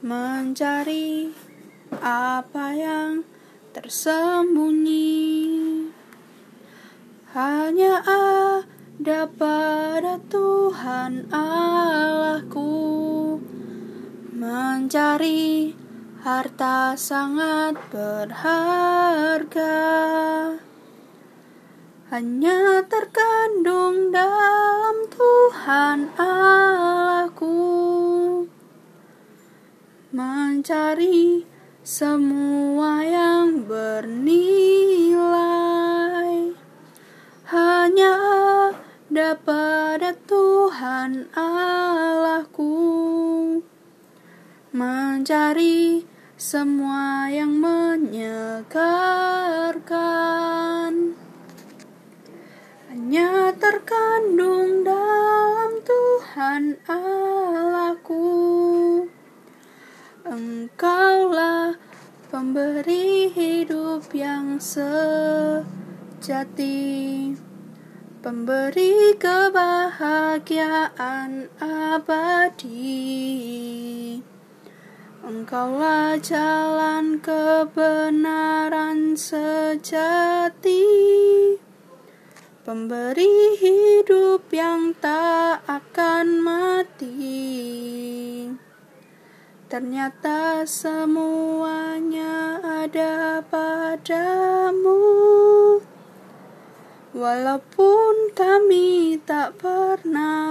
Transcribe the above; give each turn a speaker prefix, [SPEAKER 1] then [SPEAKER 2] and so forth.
[SPEAKER 1] mencari apa yang tersembunyi. Hanya ada pada Tuhan Allahku mencari harta sangat berharga. Hanya terkandung dalam Tuhan Allahku mencari semua yang bernilai. Hanya ada pada Tuhan Allahku mencari semua yang menyegarkan. Hanya pemberi hidup yang sejati, pemberi kebahagiaan abadi. Engkaulah jalan kebenaran sejati, pemberi hidup yang tak akan Ternyata semuanya ada padamu. Walaupun kami tak pernah